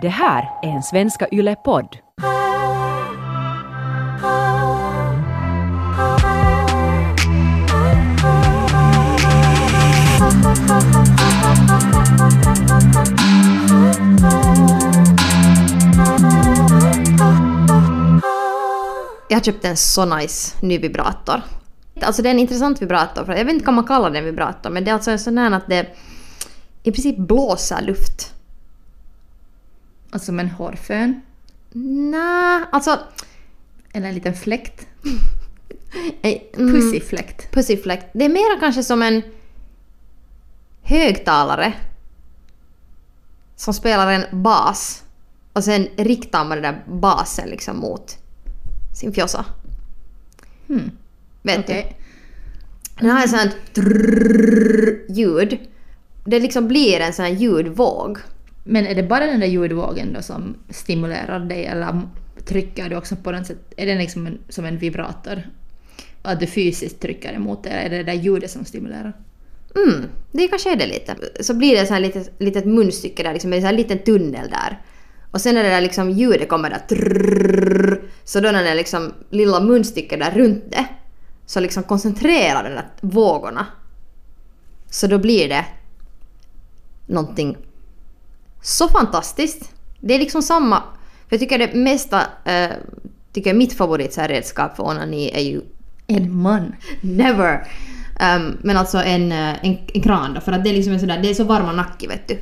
Det här är en Svenska Yle-podd. Jag har köpt en så nice ny vibrator. Alltså det är en intressant vibrator. För jag vet inte om man kallar den vibrator men det är alltså en sån här att det i princip blåser luft. Alltså som en hårfön. Nej, alltså... Eller en liten fläkt. eh, mm, Pussyfläkt. Pussyfläkt. Det är mera kanske som en högtalare som spelar en bas och sen riktar man den där basen liksom mot sin fjossa. Hmm. Vet Okej. du? Den har ett sånt ljud. Det liksom blir en sån här ljudvåg. Men är det bara den där ljudvågen då som stimulerar dig eller trycker du också på den sätt? Är den liksom en, som en vibrator? Att du fysiskt trycker emot det? Eller är det det där ljudet som stimulerar? Mm, det kanske är det lite. Så blir det så här litet, litet munstycke där, liksom, en sån här liten tunnel där. Och sen när det där liksom ljudet kommer där trrrr, så då när det liksom lilla munstycket där runt det så liksom koncentrerar den där vågorna. Så då blir det någonting så fantastiskt. Det är liksom samma... För jag tycker det mesta... Eh, tycker mitt favorit så här redskap för onani är ju En man. Never! Um, men alltså en, eh, en, en kran då, för att det är liksom en sådär, det är så varma nacke vet du.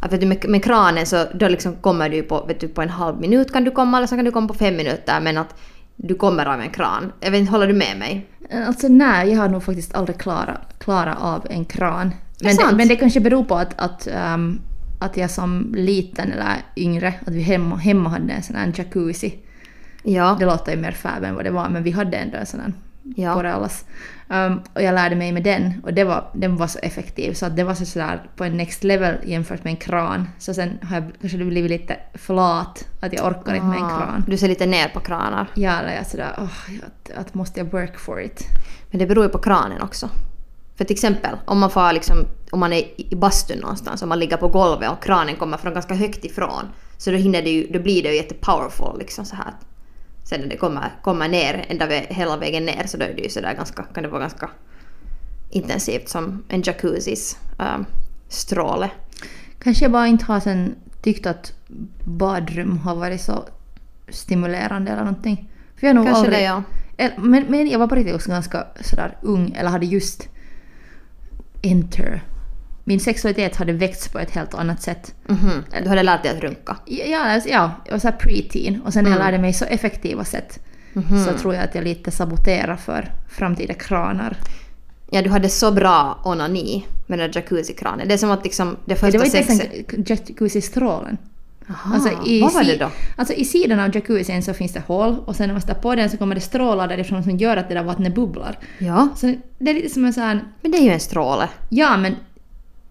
Att vet du med, med kranen så då liksom kommer du på, vet du, på en halv minut kan du komma eller så kan du komma på fem minuter men att du kommer av en kran. Jag vet inte, håller du med mig? Alltså nej, jag har nog faktiskt aldrig klarat klara av en kran. Men det, men det kanske beror på att, att, ehm, att jag som liten eller yngre, att vi hemma, hemma hade en sån här jacuzzi. Ja. Det låter ju mer fab än vad det var, men vi hade ändå en sån här Ja. på allas. Um, och jag lärde mig med den och det var, den var så effektiv så att det var så sådär på en next level jämfört med en kran. Så sen har jag kanske blivit lite flat, att jag orkar inte med en Ah, kran. Du ser lite ner på kranar. Ja, eller jag sådär, åh, att, att måste jag work for it. Men det beror ju på kranen också. För till exempel om man får liksom, om man är i bastun någonstans och man ligger på golvet och kranen kommer från ganska högt ifrån. Så då, hinner det ju, då blir det ju jättepowerful liksom så här. Sen när det kommer, kommer ner, ända vä- hela vägen ner så då är det ju sådär ganska, kan det vara ganska intensivt som en jacuzzis ähm, stråle. Kanske jag bara inte har sen tyckt att badrum har varit så stimulerande eller någonting. För jag nog Kanske aldrig, det ja. Men, men jag var på riktigt också ganska sådär ung, eller hade just enter. Min sexualitet hade växt på ett helt annat sätt. Mhm. Du hade lärt dig att runka. Ja, alltså, ja jag var såhär pre-teen och sen när jag lärde mig så effektiva sätt så tror jag att jag lite saboterar för framtida kranar. Ja, du hade så bra onani med den där jacuzzi-kranen. Det är som att liksom det Det första var inte ens sexet... en jacuzzi-strålen. Aha, Alltså i, vad var det då? Alltså i sidan av jacuzzin så finns det hål och sen när man sätter på den så kommer det strålar därifrån som gör att det där vattnet bubblar. Ja, Så det är lite som en sån men det är ju en stråle. ja men,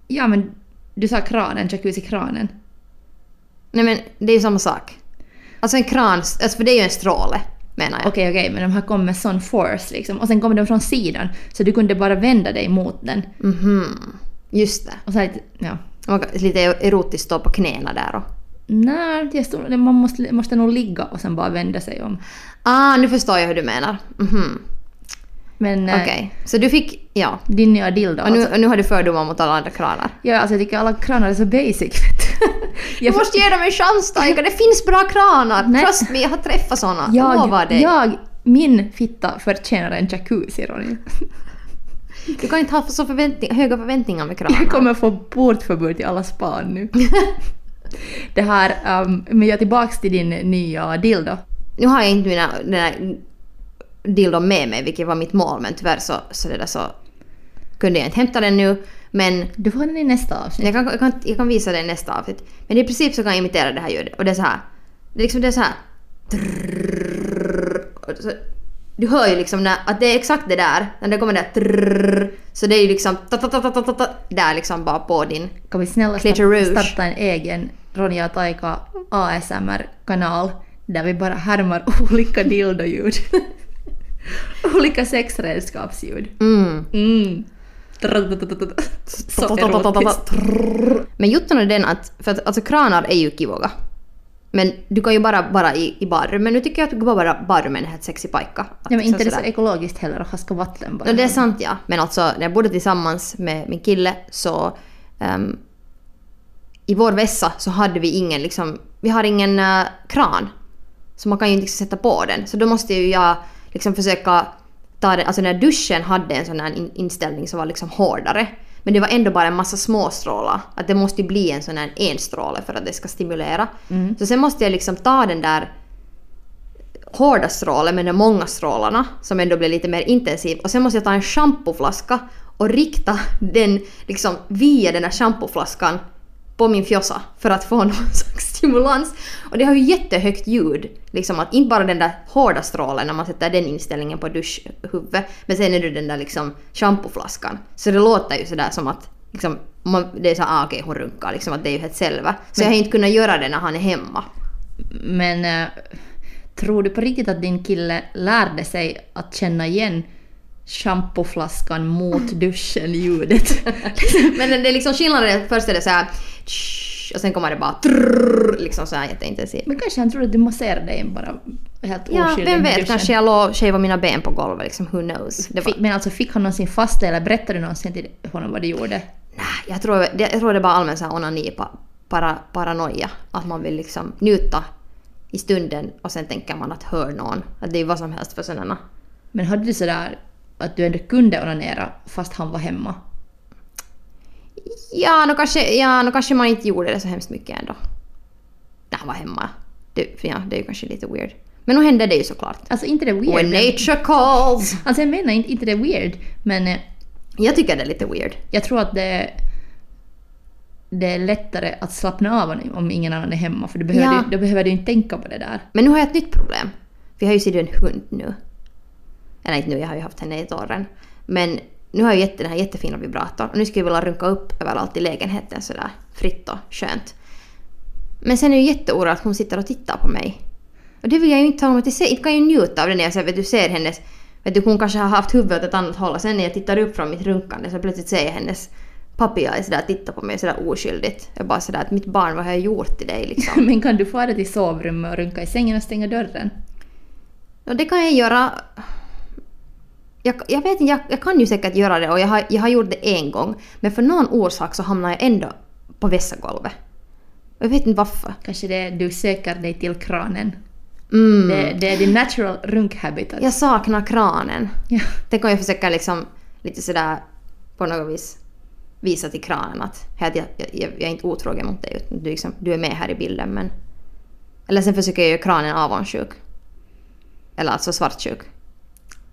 ja men du sa kranen, jacuzzi-kranen. Nej men det är ju samma sak. Alltså en kran, alltså för det är ju en stråle menar jag. Okej okej men de här kom med sån force liksom och sen kom de från sidan så du kunde bara vända dig mot den. Mhm. Just det. Och så här, ja. Kan lite erotiskt stå på knäna där och... Nej, jag stod, man måste, måste nog ligga och sen bara vända sig om. Ah, nu förstår jag hur du menar. Mhm. Men eh, Okej. Så du fick... Ja. din nya dildo Och nu, alltså. och nu har du fördomar mot alla andra kranar. Ja, alltså jag tycker alla kranar är så basic. vet du. Måste ge dem en chans Taika, det finns bra kranar! Nej. Trust me, jag har träffat såna. Jag lovar jag, dig. jag, min fitta förtjänar en jacuzzi Ronny. Du kan inte ha så förväntning, höga förväntningar med kranar. Jag kommer få portförbud till alla span nu. Det här, um, men jag är tillbaks till din nya dildo. Nu har jag inte mina, den där dildon med mig, vilket var mitt mål, men tyvärr så, så, det där så kunde jag inte hämta den nu. Men Du får den i nästa avsnitt. jag kan, jag kan, jag kan visa dig i nästa avsnitt. Men i princip så kan jag imitera det här ljudet. Och det är så här. Det är liksom det är så här. Så- Du hör ju liksom när, att det är exakt det där. När det kommer där trrrr, Så det är ju liksom där liksom bara på din... Kan vi snälla starta en egen Ronja och Taika ASMR-kanal där vi bara härmar olika dildoljud. olika sexredskapsljud. Mm. Mm. Så erotiskt. Men jutton är den att, för att alltså kranar är ju kivoga. Men du kan ju bara vara i, i badrummet. Nu tycker jag att bara badrummet är en helt sexig pajka. Ja, men inte det så ekologiskt heller att haska vatten bara. No, det är sant ja. Men alltså när jag bodde tillsammans med min kille så ehm, i vår vässa så hade vi ingen liksom, vi har ingen eh, kran. Så man kan ju inte liksom sätta på den. Så då måste ju jag liksom försöka ta den, alltså när duschen hade en sån här in, inställning som var liksom hårdare. Men det var ändå bara en massa småstrålar. Att det måste ju bli en sån här enstråle för att det ska stimulera. Så sen måste jag liksom ta den där hårda strålen med de många strålarna som ändå blir lite mer intensiv. Och sen måste jag ta en schampoflaska och rikta den liksom via den här schampoflaskan på min fjossa för att få någon slags stimulans. Och det har ju jättehögt ljud. Liksom att inte bara den där hårda strålen när man sätter den inställningen på duschhuvudet men sen är det den där liksom schampoflaskan. Så det låter ju sådär som att liksom, man, det är så ah, okej hon runkar liksom att det är ju helt själva. Så jag har inte kunnat göra det när han är hemma. Men eh, tror du på riktigt att din kille lärde sig att känna igen schampoflaskan mot duschen-ljudet? Men det är liksom skillnaden, först är det så här och sen kommer det bara trrrr, liksom så här jätteintensivt. Men kanske han trodde att du masserade dig bara helt Ja, vem vet, duschen. kanske jag låg och shavade mina ben på golvet liksom, who knows. Var, men alltså fick han någonsin fast eller berättade du någonsin till honom vad du gjorde? nej, jag, tror, det, jag tror det är bara allmän så här onani, pa, para, paranoia. Att man vill liksom njuta i stunden och sen tänker man att hör någon. Att det är vad som helst för sådana. Men hade du sådär att du ändå kunde onanera fast han var hemma? Ja, nu kanske, ja, nu kanske man inte gjorde det så hemskt mycket ändå. När han var hemma. Det, ja, det är ju kanske lite weird. Men nu hände det ju såklart. Alltså inte det weird. When nature calls! Alltså jag menar inte, inte det weird, men eh, Jag tycker det är lite weird. jag tror att det, det är lättare att slappna av om- ingen annan är hemma för du behöver, Ja. du, då behöver du inte tänka på det där. Men nu har jag ett nytt problem. Vi har ju sitt en hund nu. Eller inte nu, jag har ju haft henne i ett år än. Men nu har jag jätte, den här jättefina vibratorn och nu skulle jag vilja runka upp överallt i lägenheten sådär fritt och skönt. Men sen är jag jätteorolig att hon sitter och tittar på mig. Och det vill jag ju inte tala om att jag ser, inte kan jag ju njuta av det när jag ser, vet du, ser hennes... Vet du, hon kanske har haft huvudet åt ett annat håll och sen när jag tittar upp från mitt runkande så plötsligt ser jag hennes papilla sådär titta på mig sådär oskyldigt. Jag bara sådär att mitt barn, vad har jag gjort till dig liksom? Men kan du det till sovrummet och runka i sängen och stänga dörren? Och det kan jag göra... Jag, jag vet inte, jag, jag kan ju säkert göra det och jag har, jag har gjort det en gång. Men för någon orsak så hamnar jag ändå på vässagolvet. Jag vet inte varför. Kanske det är du söker dig till kranen. Mm. Det, det är din natural runkhabitat. Jag saknar kranen. Ja. Tänk om jag försöker liksom lite sådär på något vis visa till kranen att, jag, jag, jag är inte otrogen mot dig du, liksom, du är med här i bilden men... Eller sen försöker jag göra kranen avundsjuk. Eller alltså svartsjuk.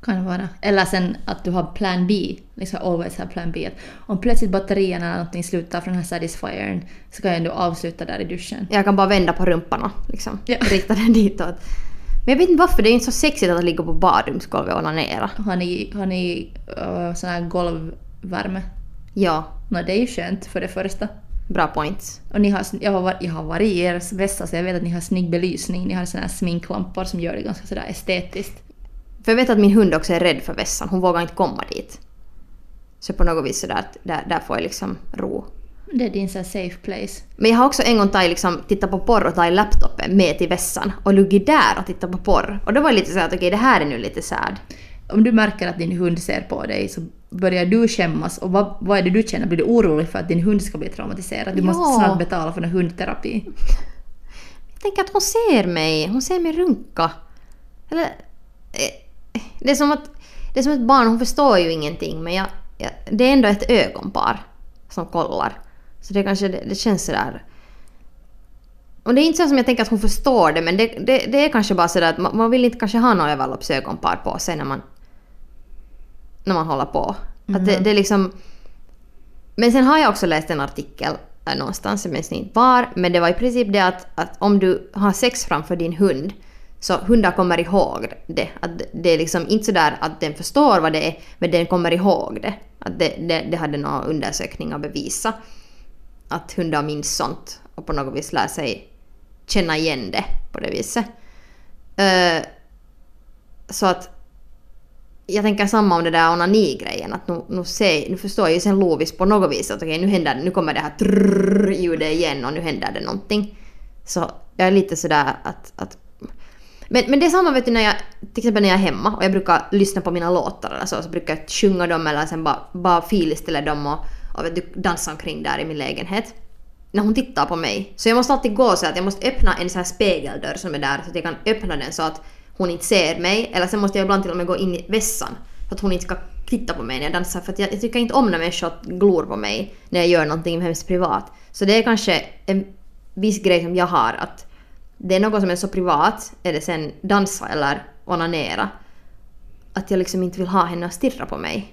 Kan vara. Eller sen att du har plan B. Liksom always have plan B. Om plötsligt batterierna eller någonting slutar från den här satisfiern så kan du avsluta där i duschen. Jag kan bara vända på rumpan och liksom Ja. rikta den ditåt. Men jag vet inte varför, det är inte så sexigt att ligga på badrumsgolvet och onanera. Har ni, har ni uh, sån här golvvärme? Ja, Nå, det är ju skönt för det första. bra points. Och ni har, jag, har jag har varit i er vässa så jag vet att ni har snygg belysning. Ni har såna här sminklampor som gör det ganska sådär estetiskt. För jag vet att min hund också är rädd för vässan, hon vågar inte komma dit. Så på något vis sådär att där, där får jag liksom ro. Det är din så safe place. Men jag har också en gång tagit liksom, tittat på porr och tagit laptopen med till vässan och luggit där och tittat på porr. Och då var det lite så att okej det här är nu lite sad. Om du märker att din hund ser på dig så börjar du skämmas och vad, vad är det du känner? Blir du orolig för att din hund ska bli traumatiserad? Du Ja. måste snart betala för en hundterapi. Jag tänker att hon ser mig, hon ser mig runka. Eller... Det är som att... Det är som ett barn, hon förstår ju ingenting men jag, jag, det är ändå ett ögonpar som kollar. Så det kanske, det, det känns sådär... Och det är inte så som jag tänker att hon förstår det men det, det, det är kanske bara sådär att man, man vill inte kanske ha några överloppsögonpar på sig när man... När man håller på. Att det, det är liksom... Men sen har jag också läst en artikel någonstans, jag minns inte var, men det var i princip det att, att om du har sex framför din hund så hundar kommer ihåg det. Att det är liksom inte sådär att den förstår vad det är, men den kommer ihåg det. Att det, det, det hade några undersökningar bevisat. Att hundar minns sånt och på något vis lär sig känna igen det på det viset. Uh, så att jag tänker samma om det där onani-grejen. Att nu, nu, ser, nu förstår jag ju sen logiskt på något vis att okej, nu, händer, nu kommer det här trrrr ljudet igen och nu händer det någonting. Så jag är lite sådär att, att men, men det är samma vet du när jag, till exempel när jag är hemma och jag brukar lyssna på mina låtar eller så, så brukar jag sjunga dem eller sen bara, bara filställa dem och, och vet du, dansa omkring där i min lägenhet. När hon tittar på mig. Så jag måste alltid gå så att jag måste öppna en sån här spegeldörr som är där så att jag kan öppna den så att hon inte ser mig. Eller sen måste jag ibland till och med gå in i vässan för att hon inte ska titta på mig när jag dansar. För att jag, jag tycker inte om när människor glor på mig när jag gör någonting hemskt privat. Så det är kanske en viss grej som jag har att det är något som är så privat, är det sen dansa eller onanera, att jag liksom inte vill ha henne att stirra på mig.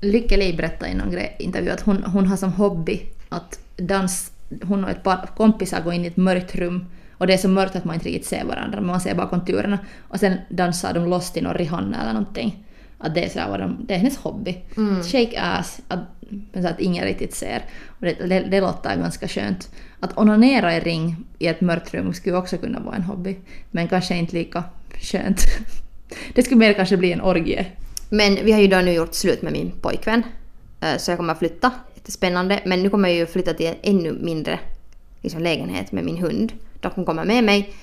Lykke Li berättade i någon intervju att hon, hon har som hobby att dans, hon och ett par kompisar går in i ett mörkt rum och det är så mörkt att man inte riktigt ser varandra, men man ser bara konturerna. Och sen dansar de loss till någon Rihanna eller någonting. Att det är, så vad de, det är hennes hobby. Mm. Shake ass, att, att ingen riktigt ser. Och det, det, det låter ganska skönt. Att onanera i ring i ett mörkt rum skulle också kunna vara en hobby. Men kanske inte lika skönt. Det skulle mer kanske bli en orgie. Men vi har ju då nu gjort slut med min pojkvän. Eh, så jag kommer att flytta. Jättespännande. Men nu kommer jag ju flytta till en ännu mindre liksom, lägenhet med min hund. Då hon kommer med mig.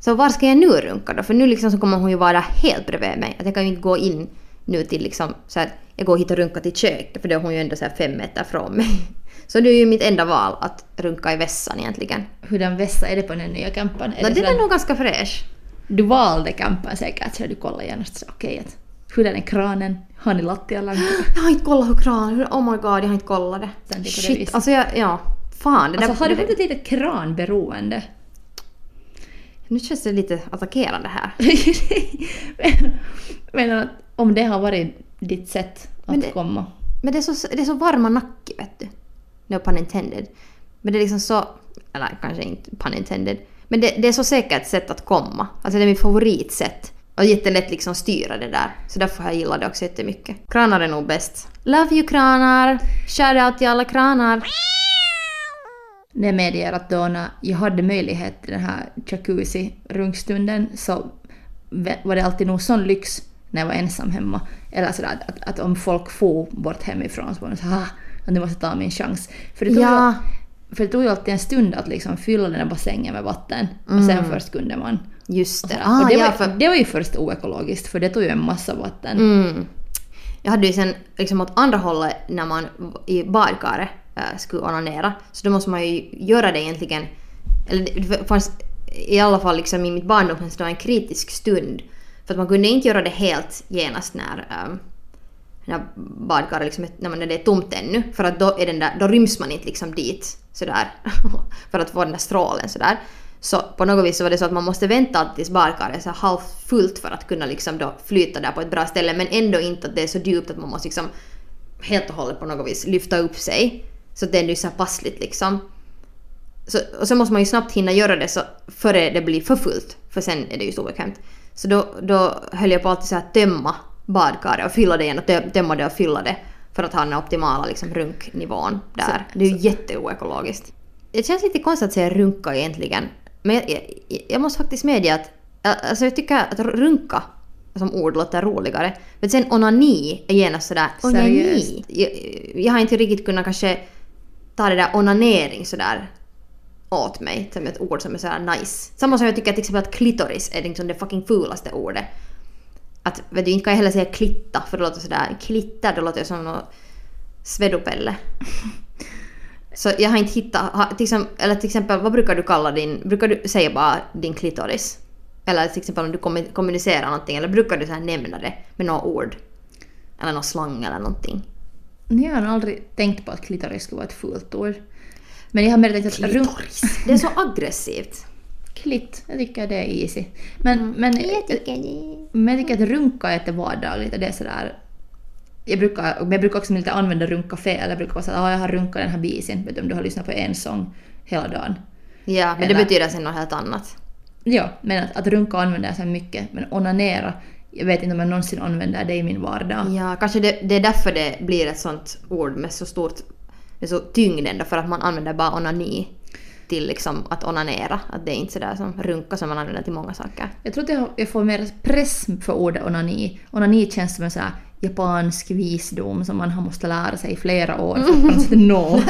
Så var ska jag nu runka då? För nu liksom så kommer hon ju vara helt bredvid mig. Att jag kan ju inte gå in nu till liksom så här, jag går hit och runkar till köket för då är hon ju ändå så här fem meter från mig. Så det är ju mitt enda val att runka i vässan egentligen. Hur den vässa är det på den nya campen? Är No, den är nog ganska fräsch. Du valde campen säkert så du kollade genast så okej att hur är kranen? Har ni lattialankor? Jag har inte kollat hur kran... hur- Oh my god, jag har inte kollat det. Det Shit, alltså jag... Ja. Fan, det Alltså där... har du fått ett litet kranberoende? Nu känns det lite attackerande här. men, men om det har varit ditt sätt att Men det- komma. Men det är så, det är så varma nacke, vet du. No pun intended. Men det är liksom så... Eller kanske inte pun intended. Men det, det är så säkert sätt att komma. Alltså det är mitt favoritsätt. Och jättelätt liksom styra det där. Så därför har jag gillat det också jättemycket. Kranar är nog bäst. Love you kranar! Shoutout till alla kranar! Det medger att då när jag hade möjlighet till den här jacuzzi-runkstunden så var det alltid nog sån lyx när jag var ensam hemma. Eller sådär att, att, om folk for bort hemifrån så var det så här, ah, att nu måste jag ta min chans. För det tog, Ja. ju, för det tog ju alltid en stund att liksom fylla den där bassängen med vatten och sen först kunde man. Just det. Ah, och det, ja, var, för, det var ju först oekologiskt för det tog ju en massa vatten. Mm. Jag hade ju sen liksom åt andra hållet när man i badkaret äh, skulle onanera. Så då måste man ju göra det egentligen. Eller det fanns i alla fall liksom i mitt barndom det en kritisk stund. För att man kunde inte göra det helt genast när, när badkaret liksom, när man när det är tomt ännu. För att då, är den där, då ryms man inte liksom dit sådär. för att få den där strålen sådär. Så på något vis så var det så att man måste vänta tills badkaret är halvfullt för att kunna liksom då flyta där på ett bra ställe men ändå inte att det är så djupt att man måste liksom helt och hållet på något vis lyfta upp sig. Så att det är ändå så passligt liksom. Så, och så måste man ju snabbt hinna göra det så före det blir för fullt för sen är det ju så obekvämt. Så då, då höll jag på alltid så här tömma badkaret och fylla det igen och tö- tömma det och fylla det för att ha den optimala liksom, runknivån där. det är ju jätteoekologiskt. Det känns lite konstigt att säga runka egentligen. Men jag, jag, jag måste faktiskt medge att alltså jag tycker att runka som ord låter roligare. Men sen onani är genast sådär onani. Jag, jag har inte riktigt kunnat kanske ta det där onanering sådär åt mig som ett ord som är sådär nice. Samma som jag tycker till exempel att klitoris är liksom det fucking fulaste ordet. Att vet du, inte kan jag heller säga klitta för det låter sådär klitta, det låter som något svedopelle. Så jag har inte hittat, ha- till exempel, eller till exempel vad brukar du kalla din, brukar du säga bara din klitoris? Eller till exempel om du kommu- kommunicerar någonting eller brukar du så här nämna det med några ord? Eller någon slang eller någonting? Jag har nog aldrig tänkt på att klitoris skulle vara ett fult ord. Men jag har mer tänkt att runk... Det är så aggressivt. Klitt, jag tycker det är easy. Men, men, det. men jag tycker att runka är lite vardagligt och det är sådär... Jag brukar, men jag brukar också lite använda runka fel. Jag brukar vara såhär, ah, jag har runkat den här bisen. Vet du, om du har lyssnat på en sång hela dagen. Ja, men det Eller- betyder sen något helt annat. Ja, men att, att runka använder jag så mycket. Men onanera, jag vet inte om jag någonsin använder det i min vardag. Ja, kanske det, det är därför det blir ett sånt ord med så stort med så tyngd ändå för att man använder bara onani till liksom att onanera. Att det är inte sådär som runka som man använder till många saker. Jag tror att jag, får mer press för ordet onani. Onani känns som en sån här japansk visdom som man har måste lära sig i flera år för att på något sätt nå.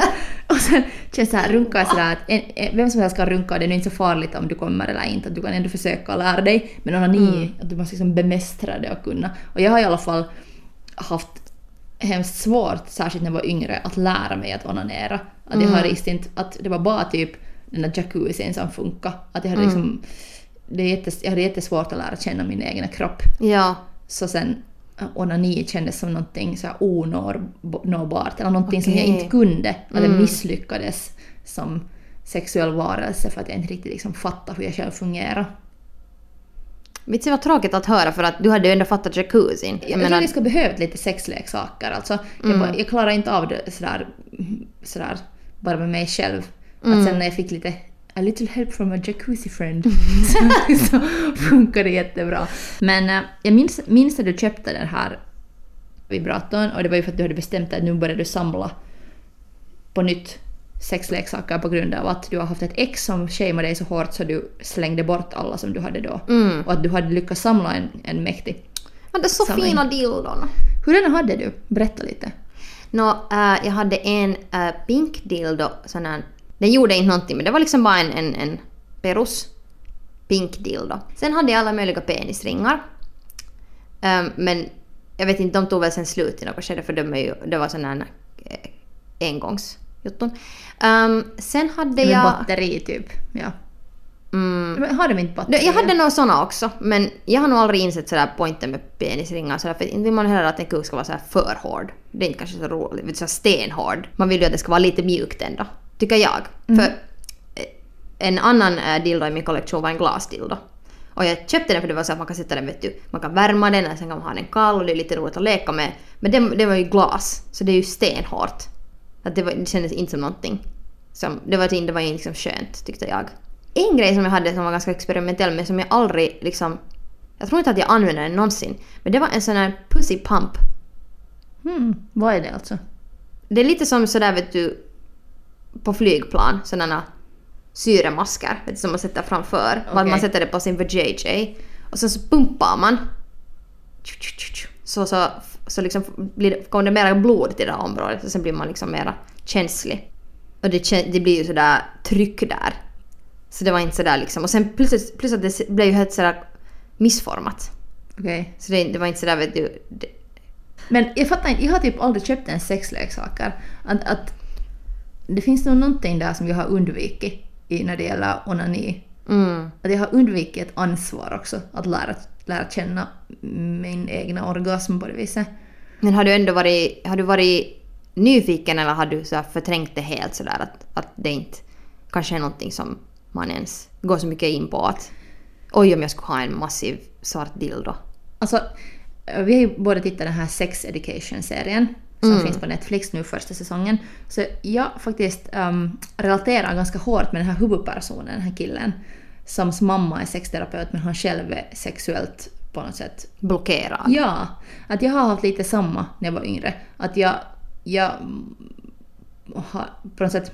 Och sen, känns så här, runka är sådär att en, en, vem som helst kan runka, det är inte så farligt om du kommer eller inte, att du kan ändå försöka lära dig. Men onani, att du måste liksom bemästra det och kunna. Och jag har i alla fall haft hemskt svårt, särskilt när jag var yngre, att lära mig att onanera. Att jag har riktigt inte, att det var bara typ den där jacuzzin som funkade. Att jag hade liksom, det är jättes, jag hade jättesvårt att lära känna min egen kropp. Ja. Så sen äh, onani kändes som någonting så här onåbart eller någonting som jag inte kunde. Att jag misslyckades som sexuell varelse för att jag inte riktigt liksom fattade hur jag själv fungerar. Vitsi vad tråkigt att höra för att du hade ju ändå fattat jacuzzin. Jag Jag menar, tror vi ska behövt lite sexleksaker. Alltså, jag, bara, jag klarar inte av det sådär, sådär bara med mig själv. Att sen när jag fick lite a little help from a jacuzzi friend så, så funkar det jättebra. Men äh, jag minns, minns att du köpte den här vibratorn och det var ju för att du hade bestämt dig att nu börjar du samla på nytt sexleksaker på grund av att du har haft ett ex som shameade dig så hårt så du slängde bort alla som du hade då. Och att du hade lyckats samla en, en mäktig. det är så Samling. fina dildon. Hurdana hade du? Berätta lite. Nå, äh, jag hade en äh, pink dildo, sån här, den gjorde inte någonting men det var liksom bara en, en, en perus pink dildo. Sen hade jag alla möjliga penisringar. Ähm, men jag vet inte, de tog väl sen slut i något skede för de ju, det var sån här engångsjutton. Ähm, sen hade jag... batteri typ. Ja. Men har de inte batteri? Jag hade nog såna också, men jag har nog aldrig insett sådär poängen med penisringar sådär, för inte vill man heller att en kuk ska vara såhär för hård. Det är inte kanske så roligt, du, så stenhård. Man vill ju att det ska vara lite mjukt ändå, tycker jag. För eh, en annan eh, dildo i min kollektion var en glasdildo. Och jag köpte den för det var så att man kan sätta den, vet du, man kan värma den och sen kan man ha den kall och det är lite roligt att leka med. Men det, det var ju glas, så det är ju stenhårt. Att det, var, det kändes inte som någonting. Som, det var, det var ju liksom skönt, tyckte jag. En grej som jag hade som var ganska experimentell men som jag aldrig liksom... Jag tror inte att jag använde den någonsin. Men det var en sån här pussy pump. Hmm, vad är det alltså? Det är lite som sådär vet du på flygplan, sådana syremasker vet du, som man sätter framför. Okej. man sätter det på sin vajayjay. Och sen så pumpar man. Så, så, så liksom blir det, kommer det mera blod till det här området och sen blir man liksom mera känslig. Och det, det blir ju sådär tryck där. Så det var inte sådär liksom. Och sen plus, plus att det blev ju helt sådär missformat. Okej. Så det, det var inte sådär vet du... Det, Men jag fattar inte, jag har typ aldrig köpt en sexleksaker. Att, att det finns nog någonting där som jag har undvikit i när det gäller onani. mm. Att jag har undvikit ett ansvar också, att lära, lära känna min egna orgasm på det viset. Men har du ändå varit, har du varit nyfiken eller har du så förträngt det helt sådär att, att det inte kanske är någonting som man ens går så mycket in på att oj om jag skulle ha en massiv svart dildo. Alltså, vi har ju båda tittat den här Sex Education-serien som finns på Netflix nu första säsongen. Så jag faktiskt um, relaterar ganska hårt med den här huvudpersonen, den här killen, som mamma är sexterapeut men han själv är sexuellt på något sätt Blockerad. Ja, att jag har haft lite samma när jag var yngre. Att jag, jag mm, har på något sätt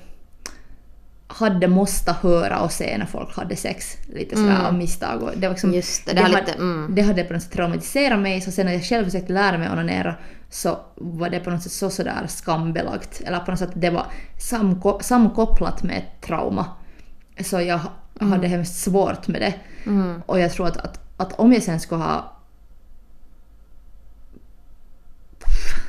hade måste höra och se när folk hade sex lite sådär av misstag. Och det, var liksom, Just det, det har hade, lite- mm. det hade på något sätt traumatiserat mig så sen när jag själv försökte lära mig onanera så var det på något sätt så sådär skambelagt. Eller på något sätt det var samko, samkopplat med ett trauma. Så jag Mm. hade hemskt svårt med det. Och jag tror att, att, att om jag sen skulle ha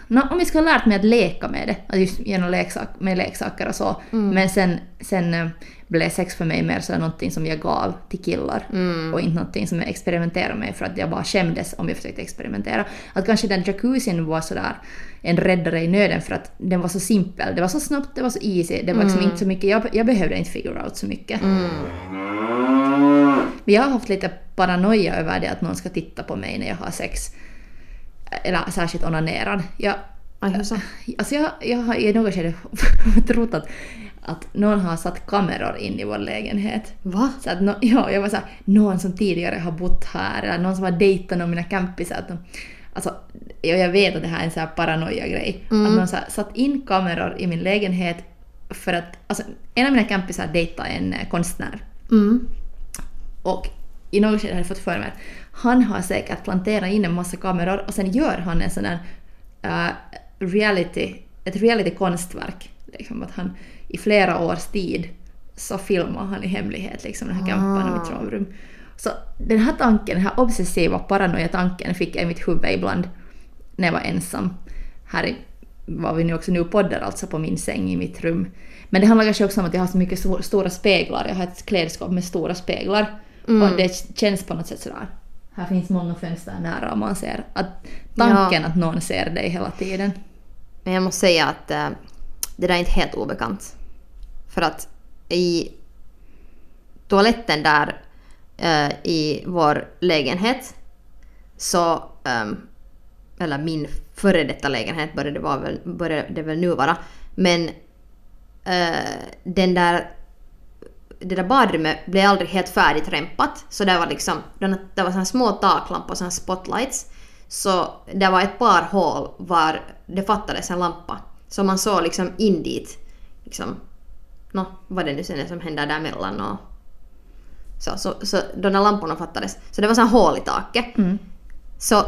Nå, om jag skulle ha lärt mig att leka med det, att just genom leksak, med leksaker och så, men sen, sen eh, blev sex för mig mer så någonting som jag gav till killar och inte någonting som jag experimenterade med för att jag bara skämdes om jag försökte experimentera. Att kanske den jacuzzin var sådär en räddare i nöden för att den var så simpel, det var så snabbt, det var så easy, det var liksom inte så mycket, jag, jag behövde inte figure out så mycket. Men jag har haft lite paranoia över det att någon ska titta på mig när jag har sex. Eller särskilt onanerad. Jag, Aj, alltså jag, jag har i något skede trott att, att någon har satt kameror in i vår lägenhet. Va? Så att no, ja, jag var såhär, någon som tidigare har bott här eller någon som har dejtat någon av mina kompisar. Att de, alltså, jag, vet att det här är en sån paranoia-grej. Att någon så här, satt in kameror i min lägenhet för att, alltså en av mina kompisar dejtade en konstnär. Mm. Och i något skede hade fått för mig att han har säkert planterat in en massa kameror och sen gör han en sån där uh, reality, ett reality-konstverk Liksom att han i flera års tid så filmar han i hemlighet liksom den här campan och mitt Ah. sovrum. Så den här tanken, den här obsessiva paranoia-tanken fick jag i mitt huvud ibland när jag var ensam. Här var vi nu också nu poddar alltså på min säng i mitt rum. Men det handlar kanske också om att jag har så mycket stora speglar. Jag har ett klädskåp med stora speglar. Och det känns på något sätt sådär. Här finns många fönster nära och man ser att tanken att någon ser dig hela tiden. Men jag måste säga att eh, det där är inte helt obekant. För att i toaletten där eh, i vår lägenhet så, ehm, eller min före detta lägenhet började det, vara väl, började det väl nu vara, men eh, den där det där badrummet blev aldrig helt färdigt rempat. Så det var liksom, det var såna små taklampor, såna spotlights. Så det var ett par hål var det fattades en lampa. Så man såg liksom in dit. Liksom, nå, vad det nu sen är som händer däremellan och så, så, så de där lamporna fattades. Så det var såna hål i taket. Mm. Så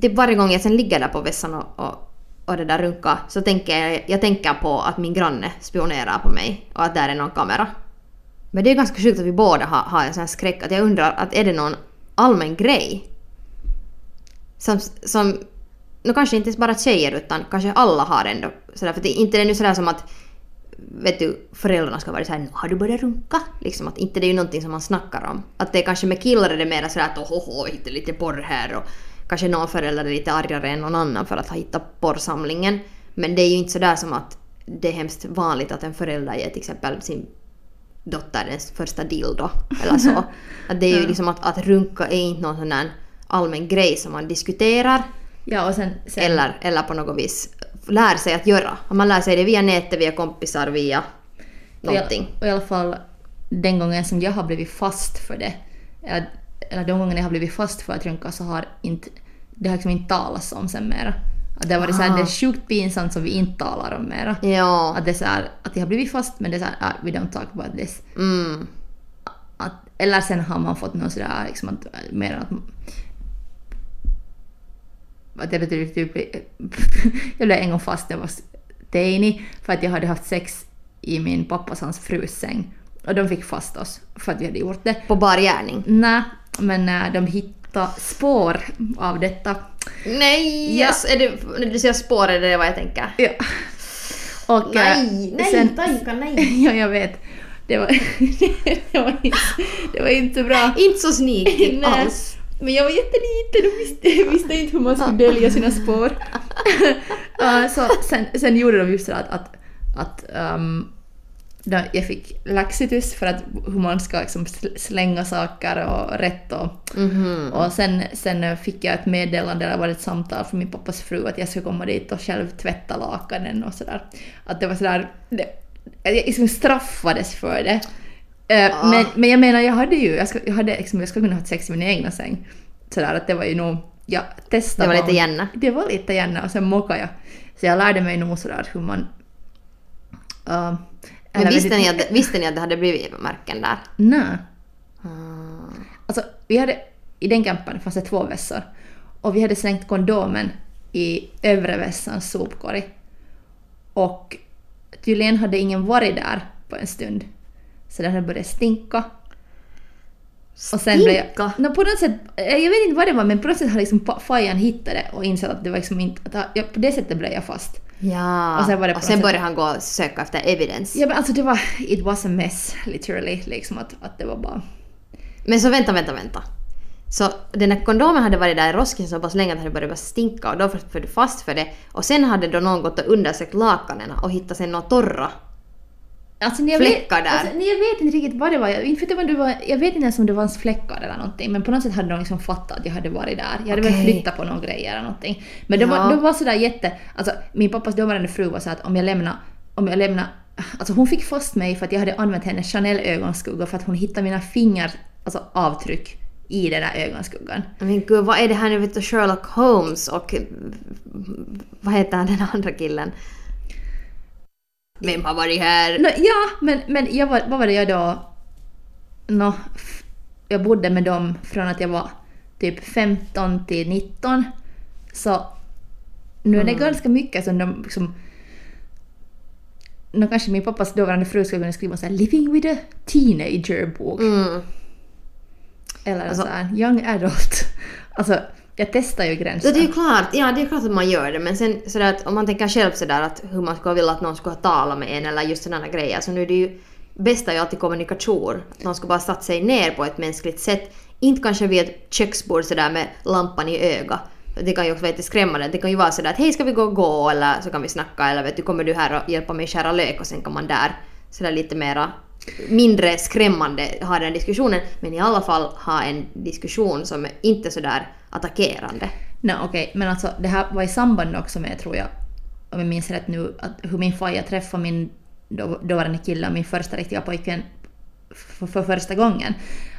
typ varje gång jag sen ligger där på vässan och, och, och det där runkar så tänker jag, jag tänker på att min granne spionerar på mig och att där är någon kamera. Men det är ganska sjukt att vi båda har, har en sån här skräck att jag undrar att är det någon allmän grej? Som, som nu kanske inte bara tjejer utan kanske alla har ändå sådär för det, inte det är nu sådär som att vet du, föräldrarna ska vara såhär har du börjat runka? Liksom att inte det är ju någonting som man snackar om. Att det är kanske med killar är det mer sådär att ohoho, jag hittade lite porr här och kanske någon förälder är lite argare än någon annan för att ha hittat porrsamlingen. Men det är ju inte sådär som att det är hemskt vanligt att en förälder ger till exempel sin dotter dens första dildo eller så. Att det är ju liksom att, att runka är inte någon sån där allmän grej som man diskuterar Ja, sen... sen eller, eller på något vis lär sig att göra. Man lär sig det via nätet, via kompisar, via någonting. Och i alla fall den gången som jag har blivit fast för det, eller, eller de gångerna jag har blivit fast för att runka så har inte, det har liksom inte talats om sen mera. Att det har varit så här, Ah. det är sjukt pinsamt som vi inte talar om mera. Ja. Att det är så här, att jag har blivit fast men det är så här, ah, we don't talk about this. Mm. Att, eller sen har man fått någon sådär liksom att, mer att att jag blev typ, jag blev en gång fast när jag var teini för att jag hade haft sex i min pappas hans frus säng. Och de fick fast oss för att vi hade gjort det. På bar gärning. Nej, men äh, de hittade spår av detta. Nej! Ja. Yes, är det, när du säger spår är det vad jag tänker. Ja. Och, Nej, nej, Taika, nej. ja, jag vet. Det var, det, var inte, det var inte bra. Inte så sneaky alls. Men jag var jätteliten och visste, visste inte hur man skulle dölja sina spår. Uh, så sen, sen gjorde de just så att, att, att um, då jag fick laxitus för att hur man ska liksom sl- slänga saker och rätt och, Mhm. och sen, sen fick jag ett meddelande, eller var ett samtal från min pappas fru att jag skulle komma dit och själv tvätta lakanen och sådär. Att det var sådär, det, jag liksom straffades för det. Eh, Ah. men, men jag menar, jag hade ju, jag, ska, jag, hade, liksom, jag skulle kunna ha sex i min egna säng. Sådär att det var ju nog, jag testade. Det var lite gärna. Det var lite gärna och sen mockade jag. Så jag lärde mig nog sådär hur man... Uh, Men visste ni, att, visste ni att det hade blivit märken där? Nej. Ah. Alltså, vi hade, i den campen fanns det två vässor. Och vi hade slängt kondomen i övre vässans sopkorg. Och tydligen hade ingen varit där på en stund. Så den hade börjat stinka. Och sen blev Stinka? jag... No, på något sätt, eh, jag vet inte vad det var men på något sätt har liksom Fajan hittat det och insett att det var liksom inte... Att, ja, på det sättet blev jag fast. Ja. Och sen var det och sen började han gå och söka efter evidens. Ja men alltså det var... It was a mess literally. Liksom att, att det var bara... Men så vänta, vänta, vänta. Så den här kondomen hade varit där i rosken så pass länge att det hade börjat stinka och då föll du fast för det. Och sen hade då någon gått och undersökt lakanen och hittat sen några torra. Alltså, jag Fläckar vet, där. Alltså, nej, jag vet inte riktigt vad det var. Jag, inte vet, om det var. jag vet inte ens om det var fläckar eller någonting. Men på något sätt hade de liksom fattat att jag hade varit där. Jag hade väl Okej. flyttat på någon grej eller någonting. Men de, Ja. var, de var sådär jätte... Alltså min pappas dåvarande fru var så att om jag lämnar... Om jag lämnar... Alltså hon fick fast mig för att jag hade använt hennes Chanel ögonskugga för att hon hittade mina fingrar, alltså avtryck, i den där ögonskuggan. Men gud, vad är det här nu? Vet du, Sherlock Holmes och... Vad heter han den andra killen? Vem har varit här? Nå, ja, men, men jag var, vad var det jag då... F- jag bodde med dem från att jag var typ 15 till 19. Så nu är det ganska mycket som de liksom... nå kanske min pappas dåvarande fru skulle kunna skriva så här “Living with a teenager”-bok. Mm. Eller Alltså- så här “Young adult”. Alltså, jag testar ju gränser. det är ju klart, ja det är klart att man gör det men sen sådär att om man tänker själv sådär att hur man skulle vilja att någon skulle ha talat med en eller just sådana grejer så nu är det ju bästa är ju alltid kommunikation. Att någon ska bara satt sig ner på ett mänskligt sätt. Inte kanske vid ett köksbord sådär med lampan i ögat. Det kan ju också vara lite skrämmande. Det kan ju vara sådär att hej ska vi gå och gå eller så kan vi snacka eller vet du kommer du här och hjälpa mig skära lök och sen kan man där sådär lite mera mindre skrämmande ha den diskussionen men i alla fall ha en diskussion som är inte sådär attackerande. Nej okej, men alltså det här var i samband också med, tror jag, om jag minns rätt nu, att hur min faja träffade min då- dåvarande kille och min första riktiga pojkvän för, för första gången.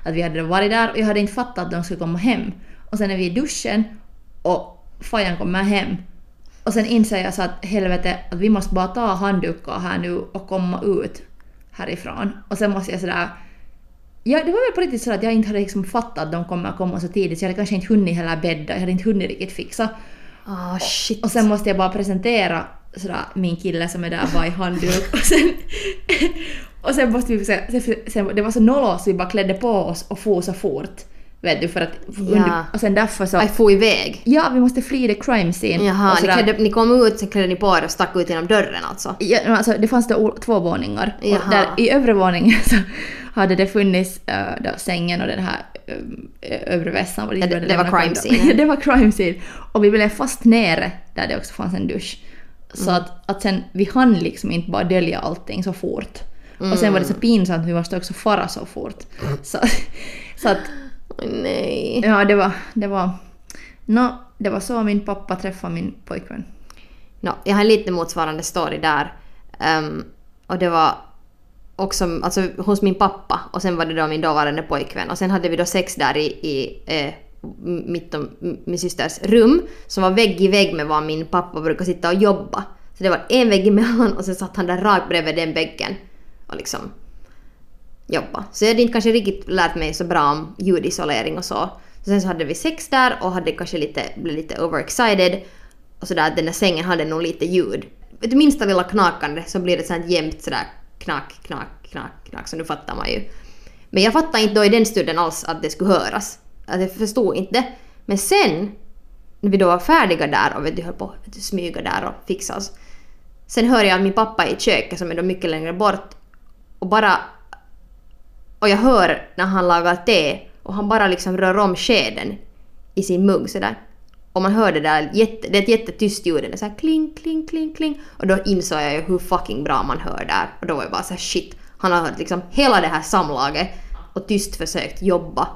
Att vi hade varit där och jag hade inte fattat att de skulle komma hem. Och sen är vi i duschen och fajan kommer hem. Och sen inser jag så att helvete, att vi måste bara ta handdukar här nu och komma ut härifrån. Och sen måste jag sådär Ja, det var väl på riktigt så att jag inte hade liksom fattat att de kommer komma så tidigt så jag hade kanske inte hunnit heller bädda, jag hade inte hunnit riktigt fixa. Ah shit. Och sen måste jag bara presentera sådär, min kille som är där bara i handduk och sen... och sen måste vi... Sen, sen, det var så noll så vi bara klädde på oss och for så fort. Vet du, för att... Ja. och sen därför så... Jag får iväg. Ja, vi måste fly the crime scene. Jaha, och ni, klädde, ni kom ut, sen klädde ni på er och stack ut genom dörren alltså? Ja, alltså, det fanns o- två våningar. Och Jaha. där, I övre våningen så hade det funnits äh, då, sängen och den här äh, övre vässan. var det- hade det var crime scene. det var crime scene. Och vi blev fast nere där det också fanns en dusch. Så Mm. att, att sen, vi hann liksom inte bara dölja allting så fort. Och sen var det så Mm. pinsamt, vi måste också fara så fort. Så, så att, Oj, nej. ja det var, det var, no, det var så min pappa träffade min pojkvän. No, jag har en lite motsvarande story där. Ehm, och det var också alltså, hos min pappa och sen var det då min dåvarande pojkvän. Och sen hade vi då sex där i, i eh, mitt och min systers rum som var vägg i vägg med var min pappa brukar sitta och jobba. Så det var en vägg emellan och sen satt han där rakt bredvid den väggen och liksom jobba. Så jag hade inte kanske riktigt lärt mig så bra om ljudisolering och så. så sen så hade vi sex där och hade kanske lite, blev lite overexcited. Och sådär att den där sängen hade nog lite ljud. Vet minsta lilla knakande så blir det sånt jämnt sådär knack, knack, knack, knack. Så nu fattar man ju. Men jag fattade inte då i den stunden alls att det skulle höras. Att jag förstod inte. Men sen, när vi då var färdiga där och vi höll på att smyga där och fixa oss. Sen hör jag min pappa i köket som är då mycket längre bort och bara... Och jag hör när han lagar te och han bara liksom rör om skeden i sin mugg sådär. Och man hör det där, jätte, det är ett jättetyst ljud, det är såhär kling, kling, kling, kling. Och då insåg jag ju hur fucking bra man hör där. Och då var jag bara såhär shit, han har hört liksom hela det här samlaget och tyst försökt jobba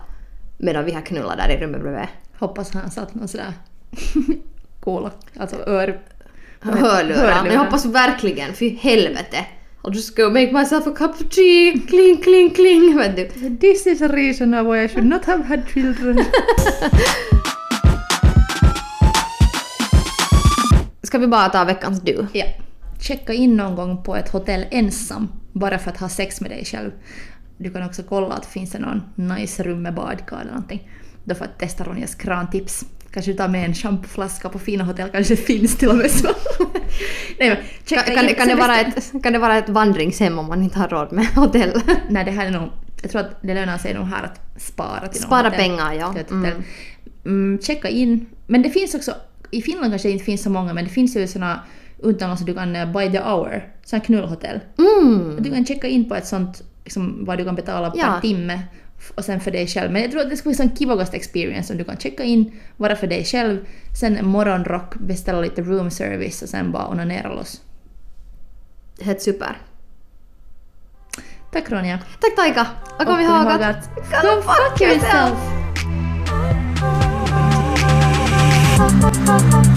medan vi har knullat där i rummet bredvid. Hoppas han satt någon sådär coola, alltså ör... Hörlurar. Men jag hoppas verkligen, för helvete. I'll just go make myself a cup of tea, kling, kling, kling. Vet du. This is a reason why I should not have had children. Ska vi bara ta veckans du? ja. Checka in någon gång på ett hotell ensam, bara för att ha sex med dig själv. Du kan också kolla att finns det någon nice rum med badkar eller någonting. Då för att testa Ronjas krantips. Kanske du tar med en schampoflaska på fina hotell, kanske finns till och med så. Nej, men, Kan, kan, kan, det vara ett, kan det vara ett vandringshem om man inte har råd med hotell? Nej, det här är nog... Jag tror att det lönar sig nog här att spara till Spara hotell. pengar, ja. Mm. Mm, checka in. Men det finns också... I Finland kanske det inte finns så många, men det finns ju såna utomlands som du kan eh, by the hour, såna knullhotell. Mm. Du kan checka in på ett sånt, liksom, vad du kan betala Ja. per timme och sen för dig själv. Men jag tror att det skulle vara en kivagaste experience om du kan checka in, vara för dig själv, sen en morgonrock, beställa lite room service och sen bara onanera loss. Helt super. Tack Ronja! Tack Taika! Och kom Och ihåg att... Go fuck yourself! Thank Ha ha ha!